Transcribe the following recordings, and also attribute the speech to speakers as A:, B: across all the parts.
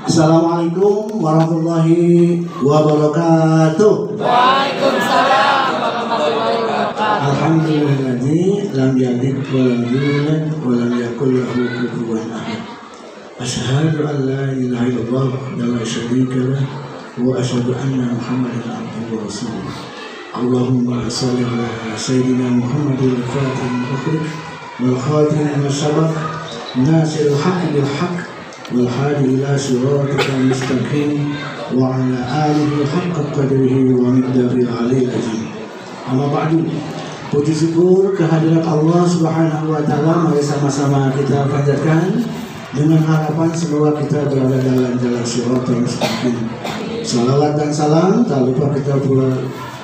A: Assalamualaikum warahmatullahi wabarakatuh.
B: Waalaikumsalam warahmatullahi wabarakatuh.
A: Alhamdulilladzi lam yalid wa lam yulad wa lam yakul lahu kufuwan ahad. Asyhadu an la ilaha illallah wa la syarika lah wa asyhadu anna Muhammadan abduhu wa rasuluh. Allahumma shalli ala sayyidina Muhammadin al-fatih al-mukhrik wal khatim lima sabaq nasir al-haq bil haq siratikal mustaqim wa ala alihi haqqa qadrihi wa miqdarihi al-aliyyil azim. Amma ba'du Puji syukur kehadirat Allah Subhanahu wa taala mari sama-sama kita panjatkan dengan harapan semoga kita berada dalam jalan siratal mustaqim. Salawat dan salam tak lupa kita pula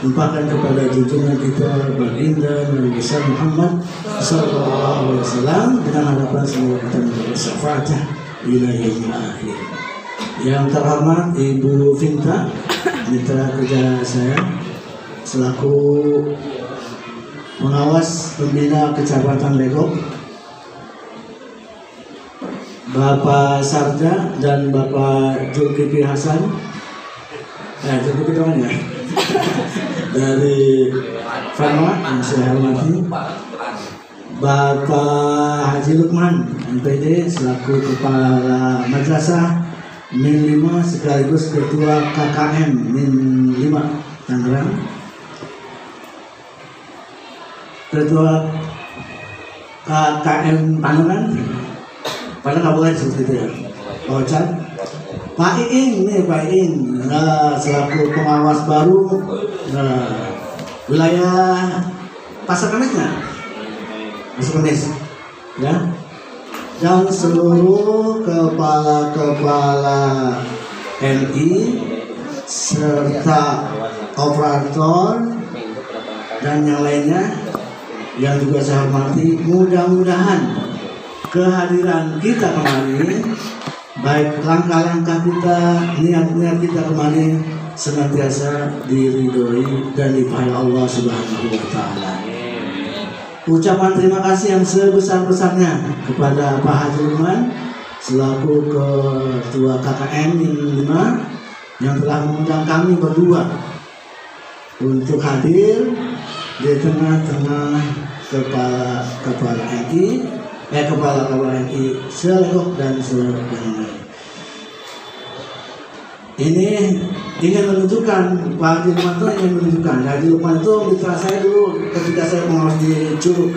A: limpahkan kepada junjungan kita baginda Nabi besar Muhammad sallallahu alaihi wasallam dengan harapan semoga kita mendapat syafaatnya ila yaumil akhir. Yang terhormat Ibu Vinta mitra kerja saya selaku pengawas pembina kecamatan Legok Bapak Sarja dan Bapak Zulkifli Hasan. Eh Zulkifli teman ya? Dari Farma yang saya hormati Bapak Haji Lukman MPD selaku Kepala Madrasah Min 5 sekaligus Ketua KKM Min 5 Tangerang. Ketua KKM Panungan Padahal nggak boleh seperti itu ya. Pak Ocan Pak Iing nih Pak Iing nah, selaku pengawas baru nah, wilayah Pasar Kemis? Kemis ya dan seluruh kepala-kepala MI serta operator dan yang lainnya yang juga saya hormati mudah-mudahan kehadiran kita kemarin baik langkah-langkah kita niat-niat kita kemarin senantiasa diridhoi dan dipahala Allah Subhanahu wa taala. Ucapan terima kasih yang sebesar-besarnya kepada Pak Haji Lukman selaku ketua KKN yang 5 yang telah mengundang kami berdua untuk hadir di tengah-tengah kepala kepala NI eh kepala kepala NI Selekok dan seluruh ini ingin menunjukkan Pak Haji Lukman itu ingin menunjukkan Haji Lukman itu mitra saya dulu ketika saya mengawas di Curug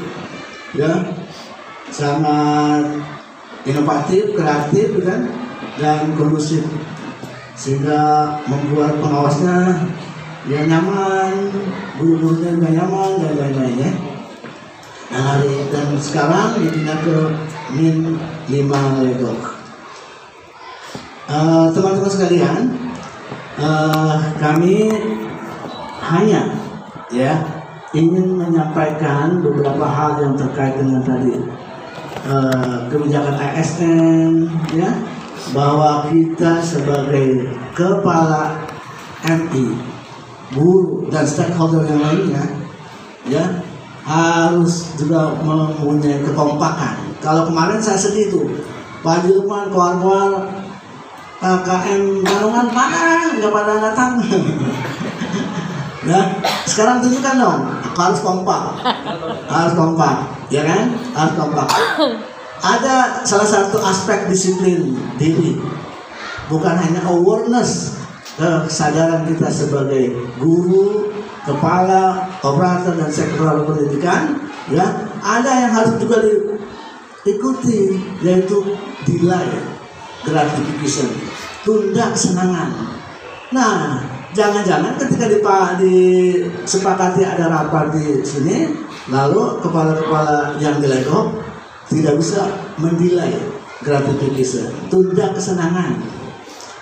A: ya sangat inovatif, kreatif kan dan kondusif sehingga membuat pengawasnya ya nyaman, guru-gurunya juga nyaman dan lain-lain ya. Nah, hari dan sekarang dipindah ke min 5 legok. Uh, teman-teman sekalian, uh, kami hanya ya ingin menyampaikan beberapa hal yang terkait dengan tadi uh, kebijakan ASN, ya bahwa kita sebagai kepala MI, guru dan stakeholder yang lainnya, ya harus juga mempunyai kekompakan. Kalau kemarin saya sedih tuh, Pak Julman, kawan-kawan KKM Balongan mana nggak pada datang. Nah sekarang tunjukkan dong harus kompak. Harus kompak ya kan? Harus kompak. Ada salah satu aspek disiplin diri. Bukan hanya awareness kesadaran kita sebagai guru kepala operator dan sektor pendidikan ya ada yang harus juga diikuti yaitu delay gratification. Tunda kesenangan nah jangan-jangan ketika di, disepakati ada rapat di sini lalu kepala-kepala yang dilegok tidak bisa mendilai gratification. Tunda kesenangan.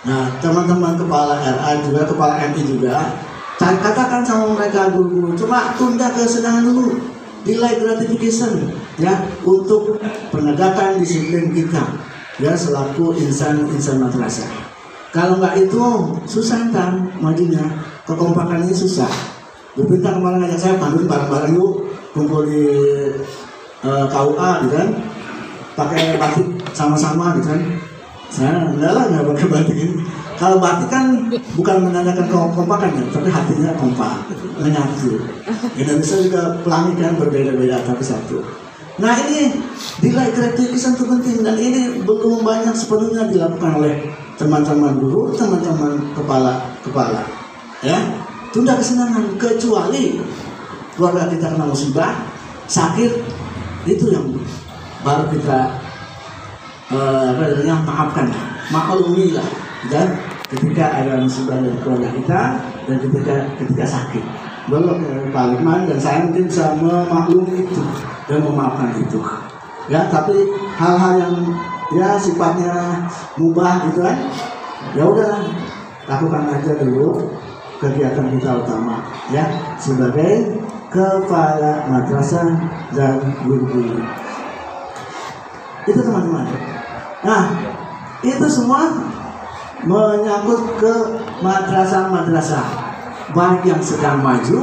A: Nah teman-teman kepala RA juga kepala MI juga katakan sama mereka guru-guru cuma tunda kesenangan dulu. Delay gratification ya untuk penegakan disiplin kita ya selaku insan-insan madrasah. Kalau nggak itu susah ntar majunya, kekompakannya susah. Bupinta kemarin ngajak saya panggil bareng-bareng yuk kumpul di uh, KUA gitu kan, pakai batik sama-sama gitu kan. Saya enggak lah nggak pakai batik ini. Kalau batik kan bukan menandakan kekompakan ya, tapi hatinya kompak, menyatu. Indonesia juga pelangi kan berbeda-beda tapi satu. Nah ini nilai kreativitas itu penting dan ini belum banyak sepenuhnya dilakukan oleh teman-teman guru, teman-teman kepala kepala. Ya, tunda kesenangan kecuali keluarga kita kena musibah, sakit, itu yang baru kita eh, namanya maafkan, maklumi lah, dan ketika ada musibah dari keluarga kita dan ketika ketika sakit. Belum eh, Lukman dan saya mungkin bisa memaklumi itu dan memaafkan itu. Ya, tapi hal-hal yang ya sifatnya mubah gitu kan, ya udah lakukan aja dulu kegiatan kita utama ya sebagai kepala madrasah dan guru-guru. Itu teman-teman. Nah, itu semua menyangkut ke madrasah-madrasah baik yang sedang maju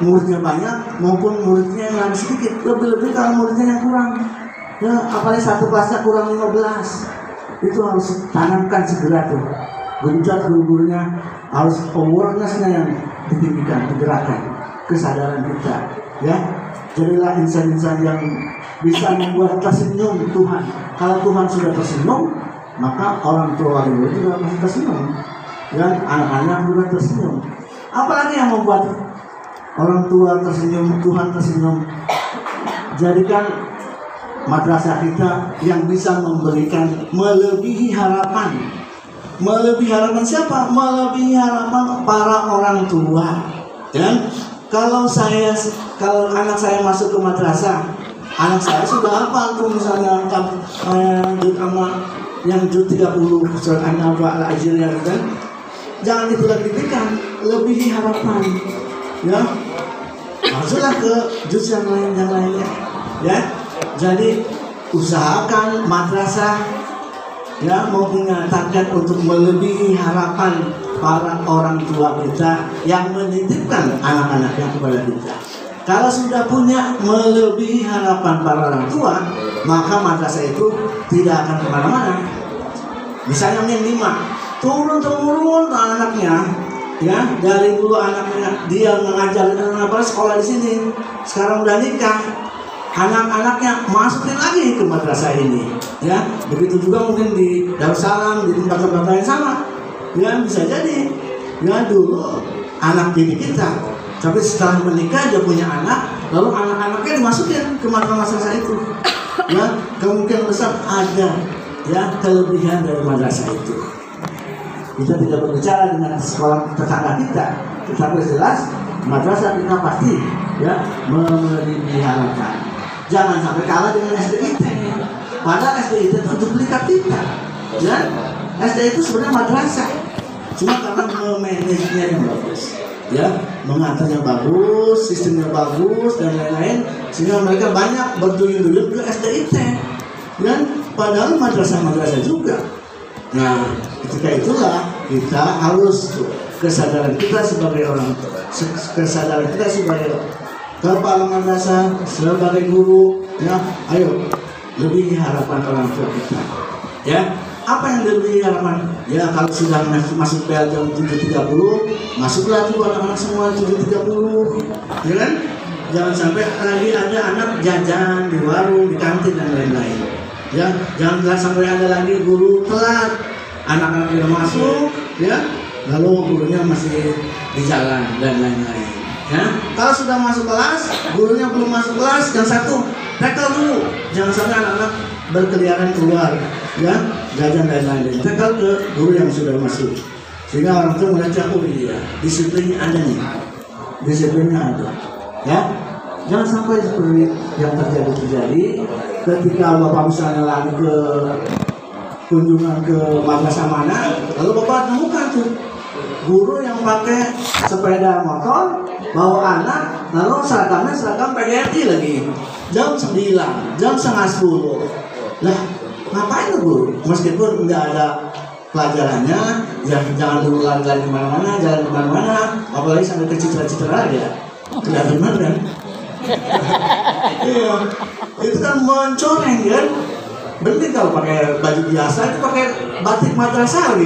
A: muridnya banyak maupun muridnya yang sedikit. Lebih-lebih kalau muridnya yang kurang. Ya apalagi satu kelasnya kurang 15 itu harus tanamkan segera tuh. Genjot guru-gurunya harus awarenessnya yang ditinggikan digerakkan. Kesadaran kita ya. Jadilah insan-insan yang bisa membuat tersenyum Tuhan. Kalau Tuhan sudah tersenyum maka orang tua juga masih tersenyum. Dan anak-anak juga tersenyum apalagi yang membuat orang tua tersenyum Tuhan tersenyum. Jadikan madrasah kita yang bisa memberikan melebihi harapan. Melebihi harapan siapa? Melebihi harapan para orang tua. Dan kalau saya kalau anak saya masuk ke madrasah anak saya sudah apa tuh misalnya eh, sama yang juz 30 surat An-Naba al-Ajir ya kan? Jangan itu lagi lebihi harapan ya. Masuklah ke juz yang lain yang lainnya ya. Jadi usahakan madrasah ya mau punya target untuk melebihi harapan para orang tua kita yang menitipkan anak-anaknya kepada kita. Kalau sudah punya melebihi harapan para orang tua maka madrasah itu tidak akan ke mana-mana. Misalnya min lima turun temurun anaknya ya dari dulu anaknya dia mengajar apa sekolah di sini. Sekarang udah nikah. Anak-anaknya masukin lagi ke madrasah ini ya. Begitu juga mungkin di Darussalam di tempat-tempat lain sama. Ya bisa jadi. Ya dulu anak didik kita. Tapi setelah menikah dia punya anak lalu anak-anaknya dimasukin ke madrasah itu. Ya kemungkinan besar ada ya kelebihan dari madrasah itu kita tidak berbicara dengan sekolah tetangga kita. Tetapi jelas madrasah kita pasti ya memberi harapan jangan sampai kalah dengan SDIT padahal SDIT itu duplikat kita ya. SD itu sebenarnya madrasah. Cuma karena memanagenya yang bagus ya. Mengaturnya bagus sistemnya bagus dan lain-lain. Sehingga mereka banyak berduyun-duyun ke SDIT dan padahal madrasah-madrasah juga. Nah ketika itulah kita harus kesadaran kita sebagai orang kesadaran kita sebagai kepala madrasah sebagai guru ya ayo lebih harapan orang tua kita ya. Apa yang lebih harapan? Ya kalau sudah masuk, masuk bel jam 7.30 masuklah tuh anak-anak semua 7.30 ya kan? Jangan sampai lagi ada anak jajan di warung di kantin dan lain-lain ya. Jangan sampai ada lagi guru telat anak-anak yang masuk ya. Lalu gurunya masih di jalan dan lain-lain ya. Kalau sudah masuk kelas gurunya belum masuk kelas yang satu tackle dulu. Jangan sampai anak-anak berkeliaran keluar ya. Jajan dan lain-lain. Tackle ke guru yang sudah masuk. Sehingga orang tua melihat oh iya disiplinnya ada nih. Disiplinnya ada. Ya. Jangan sampai seperti yang terjadi terjadi ketika bapak misalnya lagi ke kunjungan ke madrasah mana? Lalu bapak temukan tuh guru yang pakai sepeda motor bawa anak lalu seragamnya seragam PGRI lagi. Jam 9 jam setengah 10 lah ngapain tuh guru? Meskipun nggak ada pelajarannya jangan jangan dulu lari-lari ke mana-mana jalan ke mana-mana apalagi sampai ke citra-citra ya benar kan? Iya itu kan mencoreng kan Mending kalau pakai baju biasa itu pakai batik madrasah.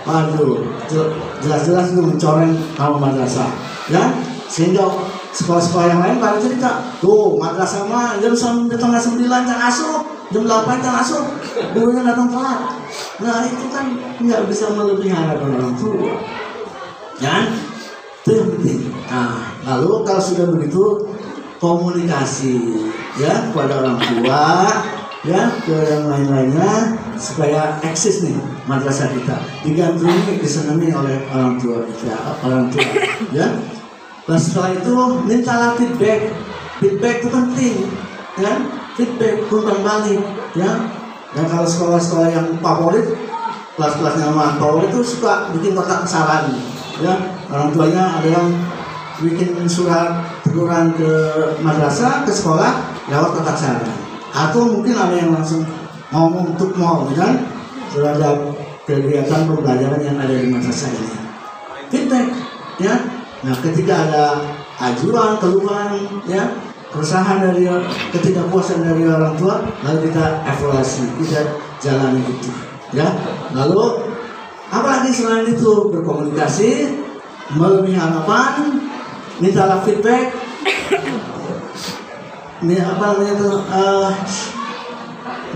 A: Waduh, jel- jelas-jelas itu mencoreng nama madrasah. Ya, sehingga sekolah-sekolah yang lain pada cerita, tuh madrasah mah jam setengah sembilan jam asup, jam delapan jam asup, gurunya datang telat. Nah itu kan nggak bisa melebihi harapan orang tua. Ya, itu yang penting. Nah, lalu kalau sudah begitu komunikasi ya kepada orang tua ya ke yang lain-lainnya supaya eksis nih madrasah kita. Digandrungi disenangi oleh orang tua kita orang tua ya. Dan setelah itu mintalah feedback. Feedback itu penting ya. Feedback umpan balik ya. Dan kalau sekolah-sekolah yang favorit kelas-kelasnya yang favorit itu suka bikin kotak saran ya. Orang tuanya ada yang bikin surat teguran ke madrasah ke sekolah lewat kotak saran atau mungkin ada yang langsung ngomong untuk mau kan? Terhadap kegiatan pembelajaran yang ada di madrasah ini. Feedback ya? Nah ketika ada ajuan keluhan ya? Keresahan dari ketidakpuasan dari orang tua lalu kita evaluasi kita jalani itu ya? Lalu apalagi selain itu? Berkomunikasi melebihi harapan mintalah feedback apa namanya itu eh,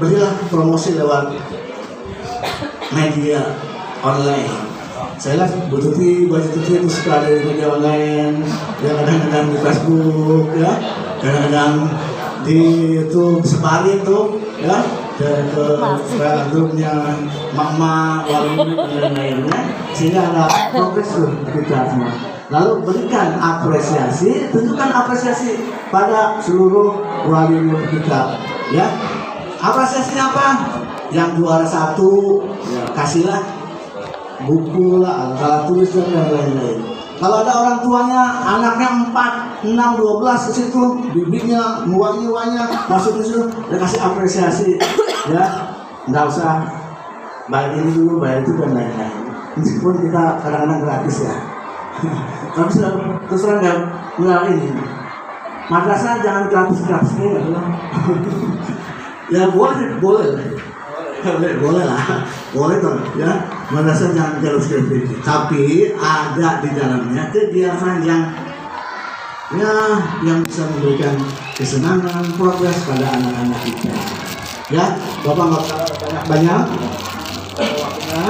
A: berilah promosi lewat media online. Saya lihat Bu Tuti, Baju Tuti itu suka ada di media online ya kadang-kadang di Facebook ya kadang-kadang di YouTube sebarin tuh ya dan ke supaya grupnya mama wali dan lain-lainnya sehingga ada progres tuh kita semua lalu berikan apresiasi tunjukkan apresiasi pada seluruh wali murid kita ya. Apresiasinya apa? Yang juara satu ya, kasihlah buku lah alat tulis dan lain-lain. Kalau ada orang tuanya anaknya 4, 6, 12 ke situ bibinya muanya masuk ke situ dia kasih apresiasi ya. Nggak usah bayar ini dulu bayar itu dan lain-lain. Meskipun kita kadang-kadang gratis ya tapi sudah terus terang nggak ini. Madrasah jangan gratis gratis ya ya boleh boleh. Boleh boleh lah. Boleh dong ya. Madrasah jangan gratis gratis tapi ada di dalamnya kegiatan yang ya yang bisa memberikan kesenangan progres pada anak-anak kita. Ya bapak nggak banyak banyak waktunya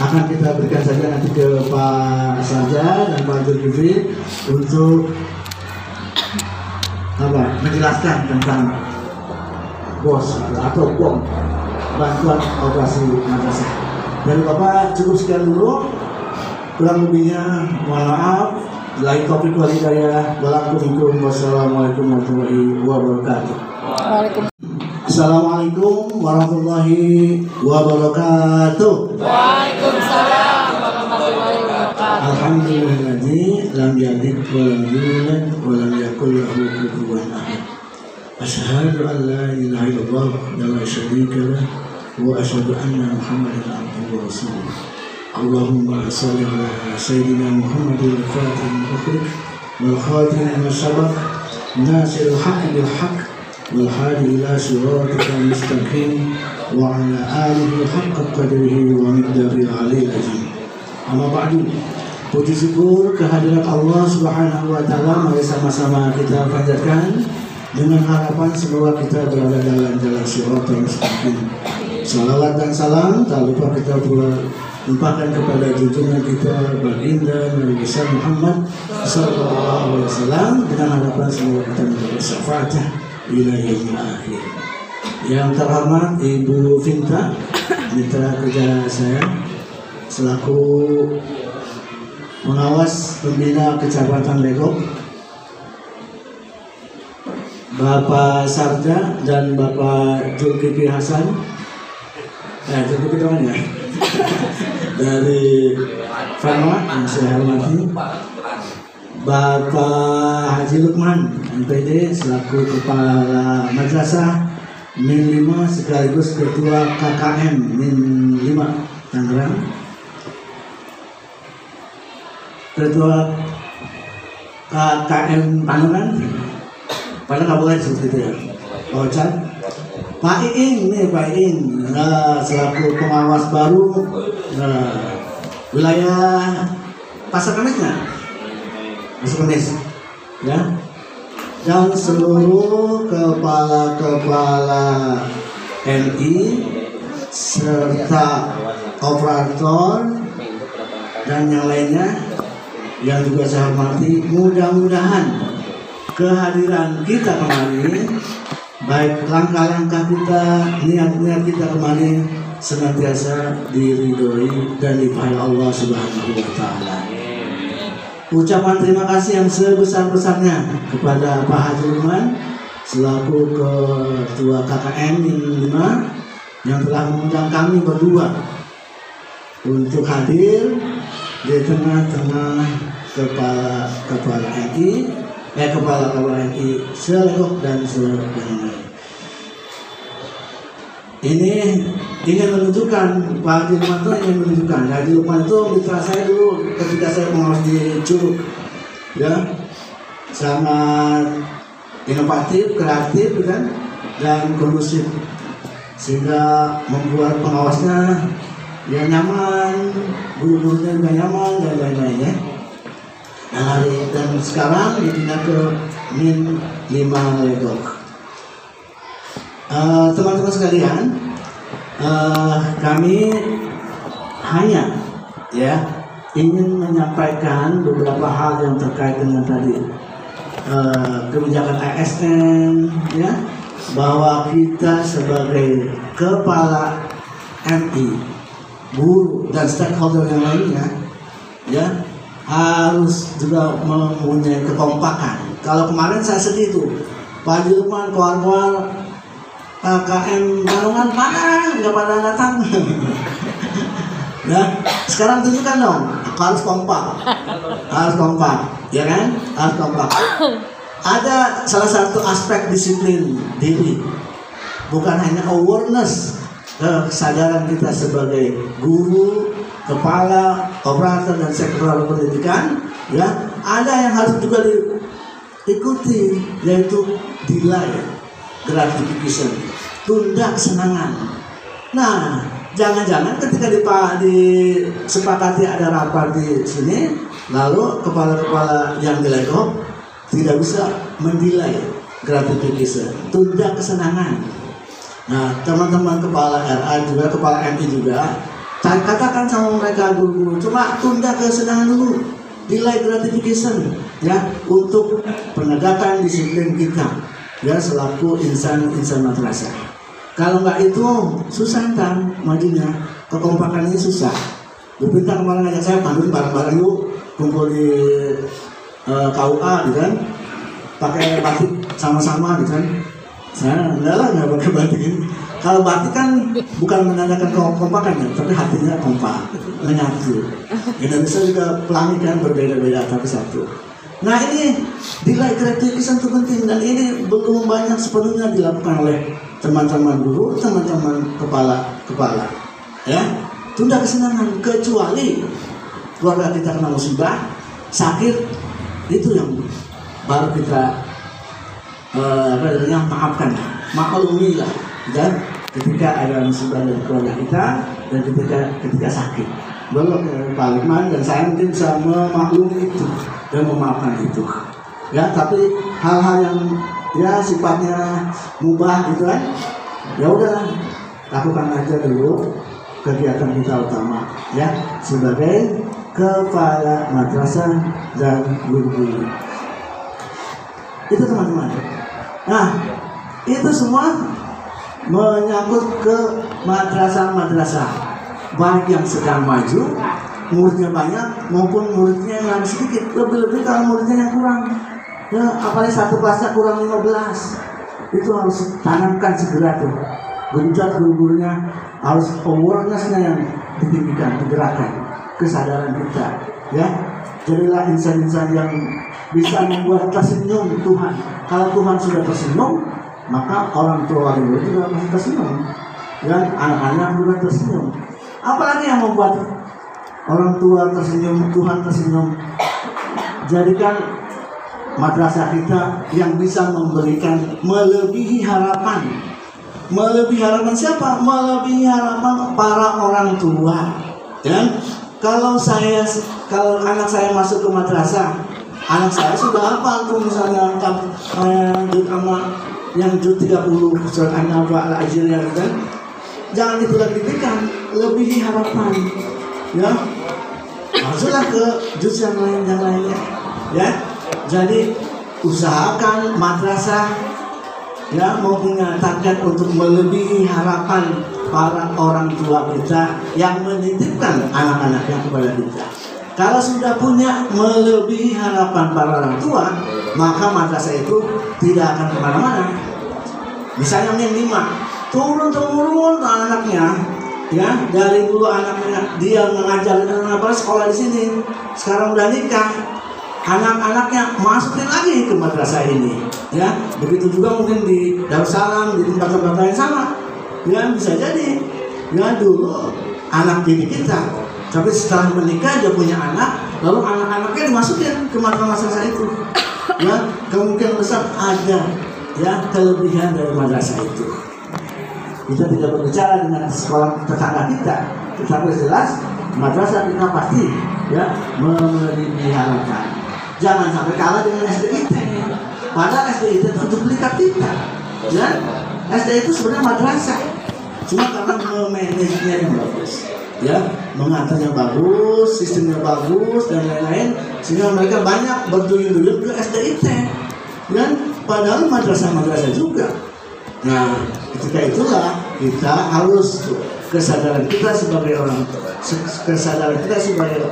A: akan kita berikan saja nanti ke Pak Saja dan Pak Zulkifli untuk apa menjelaskan tentang bos atau bom bantuan operasi madrasah. Dari Bapak cukup sekian dulu. Kurang lebihnya mohon maaf. Lain topik walidaya. Wassalamualaikum warahmatullahi wabarakatuh.
B: Waalaikumsalam.
A: Assalamualaikum warahmatullahi wabarakatuh.
B: Waalaikumsalam warahmatullahi wabarakatuh.
A: Alhamdulillahilladzi lam yalid wa lam yulad wa lam yakul lahu kufuwan ahad. Asyhadu an la ilaha illallah wa la syarika lah wa asyhadu anna Muhammadan abduhu wa rasuluh. Allahumma shalli ala sayyidina Muhammadin al-fatih al-mukhrik wal khatim lima sabaq nasir al-haq bil siratika al-mustaqim wa ala alihi haqqa qadrihi wa miqdarihi al-aliyyil azim. Amma ba'du Puji syukur kehadirat Allah Subhanahu wa taala mari sama-sama kita panjatkan dengan harapan semoga kita berada dalam jalan siratal mustaqim. Salawat dan salam tak lupa kita pula limpahkan kepada junjungan kita baginda Nabi besar Muhammad sallallahu alaihi wasallam dengan harapan semoga kita mendapat syafaatnya ila yaumil akhir. Yang terhormat Ibu Vinta mitra kerja saya selaku pengawas pembina kecamatan Legok Bapak Sarja dan Bapak Zulkifli Hasan. Eh Zulkifli teman ya? Dari Farma yang saya hormati Bapak Haji Lukman MPD selaku Kepala Madrasah Min 5 sekaligus Ketua KKM Min 5 Tangerang. Ketua KKM Padahal nggak boleh seperti itu ya. Ocan Pak Iing nih Pak Iing nah, selaku pengawas baru nah, wilayah Pasar Kemis nggak? Kemis ya dan seluruh kepala-kepala MI serta operator dan yang lainnya yang juga saya hormati mudah-mudahan kehadiran kita kemarin baik langkah-langkah kita niat-niat kita kemarin senantiasa diridhoi dan dipahala Allah Subhanahu wa taala. Ucapan terima kasih yang sebesar-besarnya kepada Pak Haji Luman selaku ketua KKN yang 5 yang telah mengundang kami berdua untuk hadir di tengah-tengah kepala kepala MI eh kepala kepala MI selekok dan sebagainya. Ini ingin menunjukkan Pak Haji Lukman ingin menunjukkan Haji Lukman itu mitra saya dulu ketika saya mengawas di Curug ya sangat inovatif, kreatif kan dan kondusif sehingga membuat pengawasnya ya nyaman, guru-gurunya juga nyaman dan lain-lain ya. Nah, hari dan sekarang dipindah ke min 5 legok. Eh, teman-teman sekalian, eh, kami hanya ya ingin menyampaikan beberapa hal yang terkait dengan tadi eh, kebijakan ASN, ya bahwa kita sebagai kepala MI, guru dan stakeholder yang lainnya, ya harus juga mempunyai kekompakan. Kalau kemarin saya sedih tuh, Pak Dirman keluar-keluar KKN Balongan mana nggak pada datang. Ya sekarang tunjukkan dong. Harus kompak. Harus kompak. Ya kan? Harus kompak. Ada salah satu aspek disiplin diri. Bukan hanya awareness kesadaran kita sebagai guru kepala operator dan sektor pendidikan ya ada yang harus juga diikuti yaitu delay gratification, tunda kesenangan. Nah, jangan-jangan ketika di, disepakati ada rapat di sini, lalu kepala-kepala yang dilegok tidak bisa mendilai gratification, tunda kesenangan. Nah, teman-teman kepala RA juga, kepala MI juga, katakan sama mereka guru-guru, cuma tunda kesenangan dulu, delay gratification, ya, untuk penegakan disiplin kita ya selaku insan-insan madrasah. Kalau nggak itu susah kan majunya, kekompakan ini susah. Bupinta kemarin ngajak saya panggil bareng-bareng yuk kumpul di uh, KUA gitu kan, pakai batik sama-sama gitu kan. Saya enggak lah nggak pakai batik ini. Kalau batik kan bukan menandakan kekompakan ya, tapi hatinya kompak, menyatu. Indonesia juga pelangi kan berbeda-beda tapi satu. Nah ini delay gratification itu penting dan ini belum banyak sepenuhnya dilakukan oleh teman-teman guru, teman-teman kepala kepala. Ya, tunda kesenangan kecuali keluarga kita kena musibah, sakit itu yang baru kita uh, apa namanya maafkan, maklumi lah, dan ketika ada musibah dari keluarga kita dan ketika ketika sakit. Lukman dan saya mungkin bisa memaklumi itu dan memaafkan itu. Ya tapi hal-hal yang ya sifatnya mubah gitu kan. Ya udah lakukan aja dulu kegiatan kita utama ya sebagai kepala madrasah dan guru-guru itu teman-teman. Nah itu semua menyangkut ke madrasah-madrasah baik yang sedang maju muridnya banyak maupun muridnya yang sedikit. Lebih-lebih kalau muridnya yang kurang. Ya apalagi satu kelasnya kurang 15 itu harus tanamkan segera tuh. Gencar guru-gurunya harus awarenessnya yang ditinggikan digerakkan. Kesadaran kita ya. Jadilah insan-insan yang bisa membuat tersenyum Tuhan. Kalau Tuhan sudah tersenyum maka orang tua juga masih tersenyum. Dan anak-anak juga tersenyum apalagi yang membuat Orang tua tersenyum, Tuhan tersenyum. Jadikan madrasah kita yang bisa memberikan melebihi harapan. Melebihi harapan siapa? Melebihi harapan para orang tua. Ya? Kalau saya kalau anak saya masuk ke madrasah anak saya sudah apa tuh misalnya eh, juz ama yang juz 30 surat an-naba al-ajr ya kan jangan itu lagi dipikirkan lebihi harapan ya. Masuklah ke juz yang lain yang lainnya. Ya. Jadi usahakan madrasah ya mau punya target untuk melebihi harapan para orang tua kita yang menitipkan anak-anaknya kepada kita. Kalau sudah punya melebihi harapan para orang tua maka madrasah itu tidak akan ke mana-mana. Misalnya lima turun temurun anaknya ya. Dari dulu anaknya dia mengajar apa sekolah di sini. Sekarang udah nikah. Anak-anaknya masukin lagi ke madrasah ini ya. Begitu juga mungkin di Darussalam di tempat-tempat lain sama ya. Bisa jadi ya. Dulu anak didik kita tapi setelah menikah dia punya anak lalu anak-anaknya dimasukin ke madrasah itu ya. Kemungkinan besar ada ya kelebihan dari madrasah itu kita tidak berbicara dengan sekolah tetangga kita. Tetapi jelas madrasah kita pasti ya memiliki harapan jangan sampai kalah dengan SDIT padahal SDIT itu duplikat kita ya. SD itu sebenarnya madrasah. Cuma karena memanajenya yang bagus ya. Mengaturnya bagus sistemnya bagus dan lain-lain. Sehingga mereka banyak berduyun-duyun ke SDIT dan padahal madrasah-madrasah juga. Nah, ketika itulah kita harus kesadaran kita sebagai orang kesadaran kita sebagai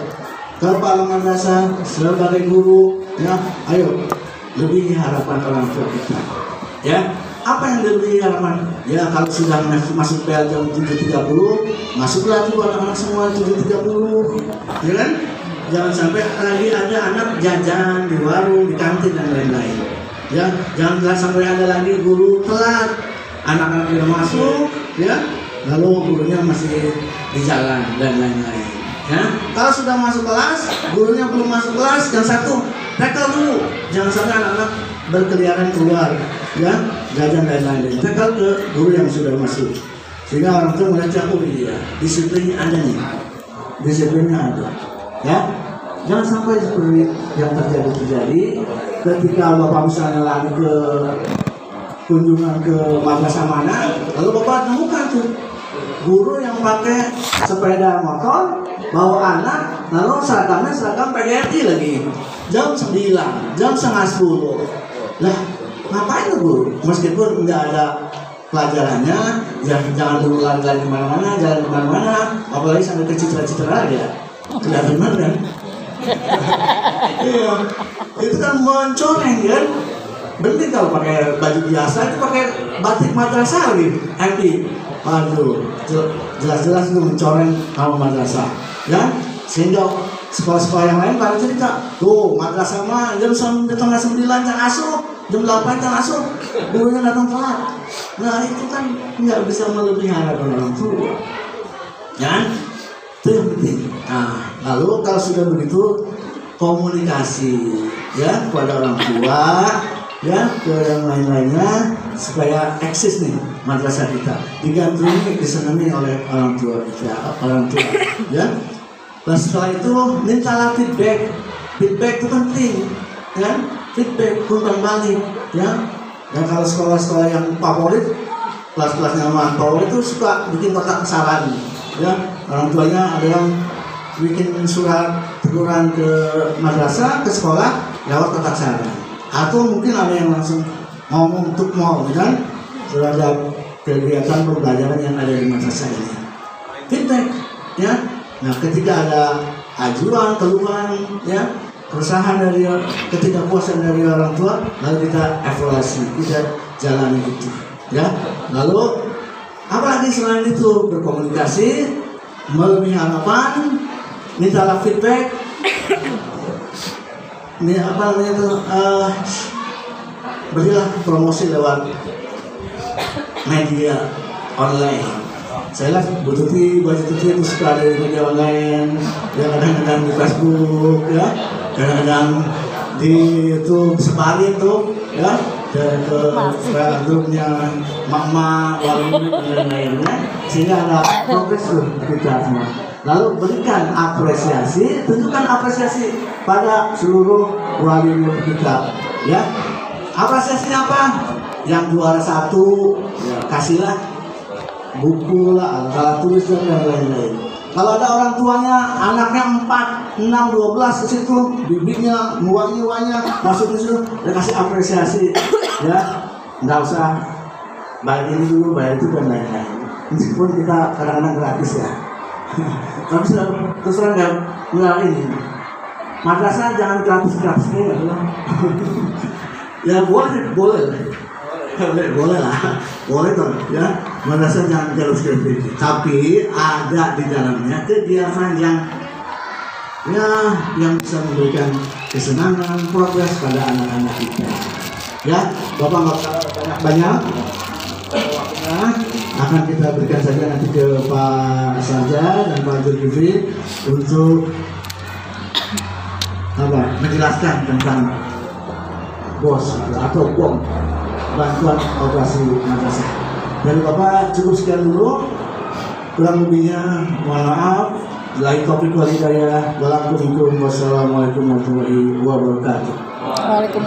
A: kepala madrasah sebagai guru ya ayo lebih harapan orang tua kita ya. Apa yang lebih harapan? Ya kalau sudah masuk, bel jam 7.30 masuklah tuh anak-anak semua 7.30 ya kan? Jangan sampai lagi ada anak jajan di warung di kantin dan lain-lain ya. Jangan sampai ada lagi guru telat anak-anak tidak masuk ya lalu gurunya masih di jalan dan lain-lain ya. Kalau sudah masuk kelas gurunya belum masuk kelas yang satu tackle dulu. Jangan sampai anak-anak berkeliaran keluar ya jajan dan lain-lain. Tackle ke guru yang sudah masuk. Sehingga orang tua melihat oh iya disiplinnya ada nih. Disiplinnya ada. Ya jangan sampai seperti yang terjadi terjadi ketika bapak misalnya lagi ke kunjungan ke madrasah mana lalu bapak temukan tuh guru yang pakai sepeda motor bawa anak lalu seragamnya seragam PGRI lagi. Jam 9 jam setengah 10 lah ngapain tuh guru? Meskipun nggak ada pelajarannya jangan jangan dulu lari-lari ke mana-mana jalan ke mana-mana apalagi sampai ke citra-citra ya. Tidak benar kan? Iya itu kan mencoreng kan Mending kalau pakai baju biasa? Itu pakai batik madrasah happy. Waduh, jelas-jelas itu mencoreng nama madrasah ya? Sehingga sekolah-sekolah yang lain pada cerita tuh madrasah mah jam setengah sembilan jam asuh jam delapan jam asuh gurunya datang telat. Nah itu kan nggak bisa melebihi harapan orang tua ya? Itu yang penting. Nah lalu kalau sudah begitu komunikasi ya kepada orang tua ya ke yang lain-lainnya supaya eksis nih madrasah kita. Digandrungi disenangi oleh orang tua kita orang tua ya. Dan setelah itu mintalah feedback. Feedback itu penting ya. Feedback umpan balik ya. Dan kalau sekolah-sekolah yang favorit kelas-kelasnya mantau itu suka bikin kotak saran ya. Orang tuanya ada yang bikin surat teguran ke madrasah ke sekolah lewat kotak saran atau mungkin ada yang langsung ngomong untuk mau kan? Terhadap kegiatan pembelajaran yang ada di madrasah ini. Feedback ya. Nah ketika ada ajuan keluhan ya keresahan dari ketidakpuasan dari orang tua lalu kita evaluasi kita jalani itu ya. Lalu apalagi selain itu? Berkomunikasi melebihi harapan mintalah feedback ini apa namanya itu? Uh, berilah promosi lewat media online. Saya lah Bu Tuti, Bu Tuti itu suka ada di media online. Ya kadang-kadang di Facebook ya. Kadang-kadang di YouTube sebarin tuh ya. Ke ke bedroomnya mama murid dan lain-lainnya sehingga ada progres tuh kita semua lalu berikan apresiasi tunjukkan apresiasi pada seluruh wali murid kita ya. Apresiasinya apa? Yang juara satu ya, kasihlah buku lah alat tulis dan lain-lain. Kalau ada orang tuanya anaknya 4, 6, 12 ke situ bibinya muanya masuk ke situ dia kasih apresiasi ya. Nggak usah bayar ini dulu bayar itu dan lain-lain. Meskipun kita kadang-kadang gratis ya terus terang nggak nggak ini. Madrasah jangan gratis gratis ya ya boleh boleh. Boleh boleh lah. Boleh dong ya. Madrasah jangan terus gratis tapi ada di dalamnya kegiatan yang ya yang bisa memberikan kesenangan progres pada anak-anak kita. Ya bapak nggak usah banyak banyak akan kita berikan saja nanti ke Pak Saja dan Pak Zulkifli untuk apa menjelaskan tentang bos atau bom bantuan operasi madrasah. Dari Bapak cukup sekian dulu. Kurang lebihnya mohon maaf. Lain topik walidaya. Wassalamualaikum warahmatullahi wabarakatuh.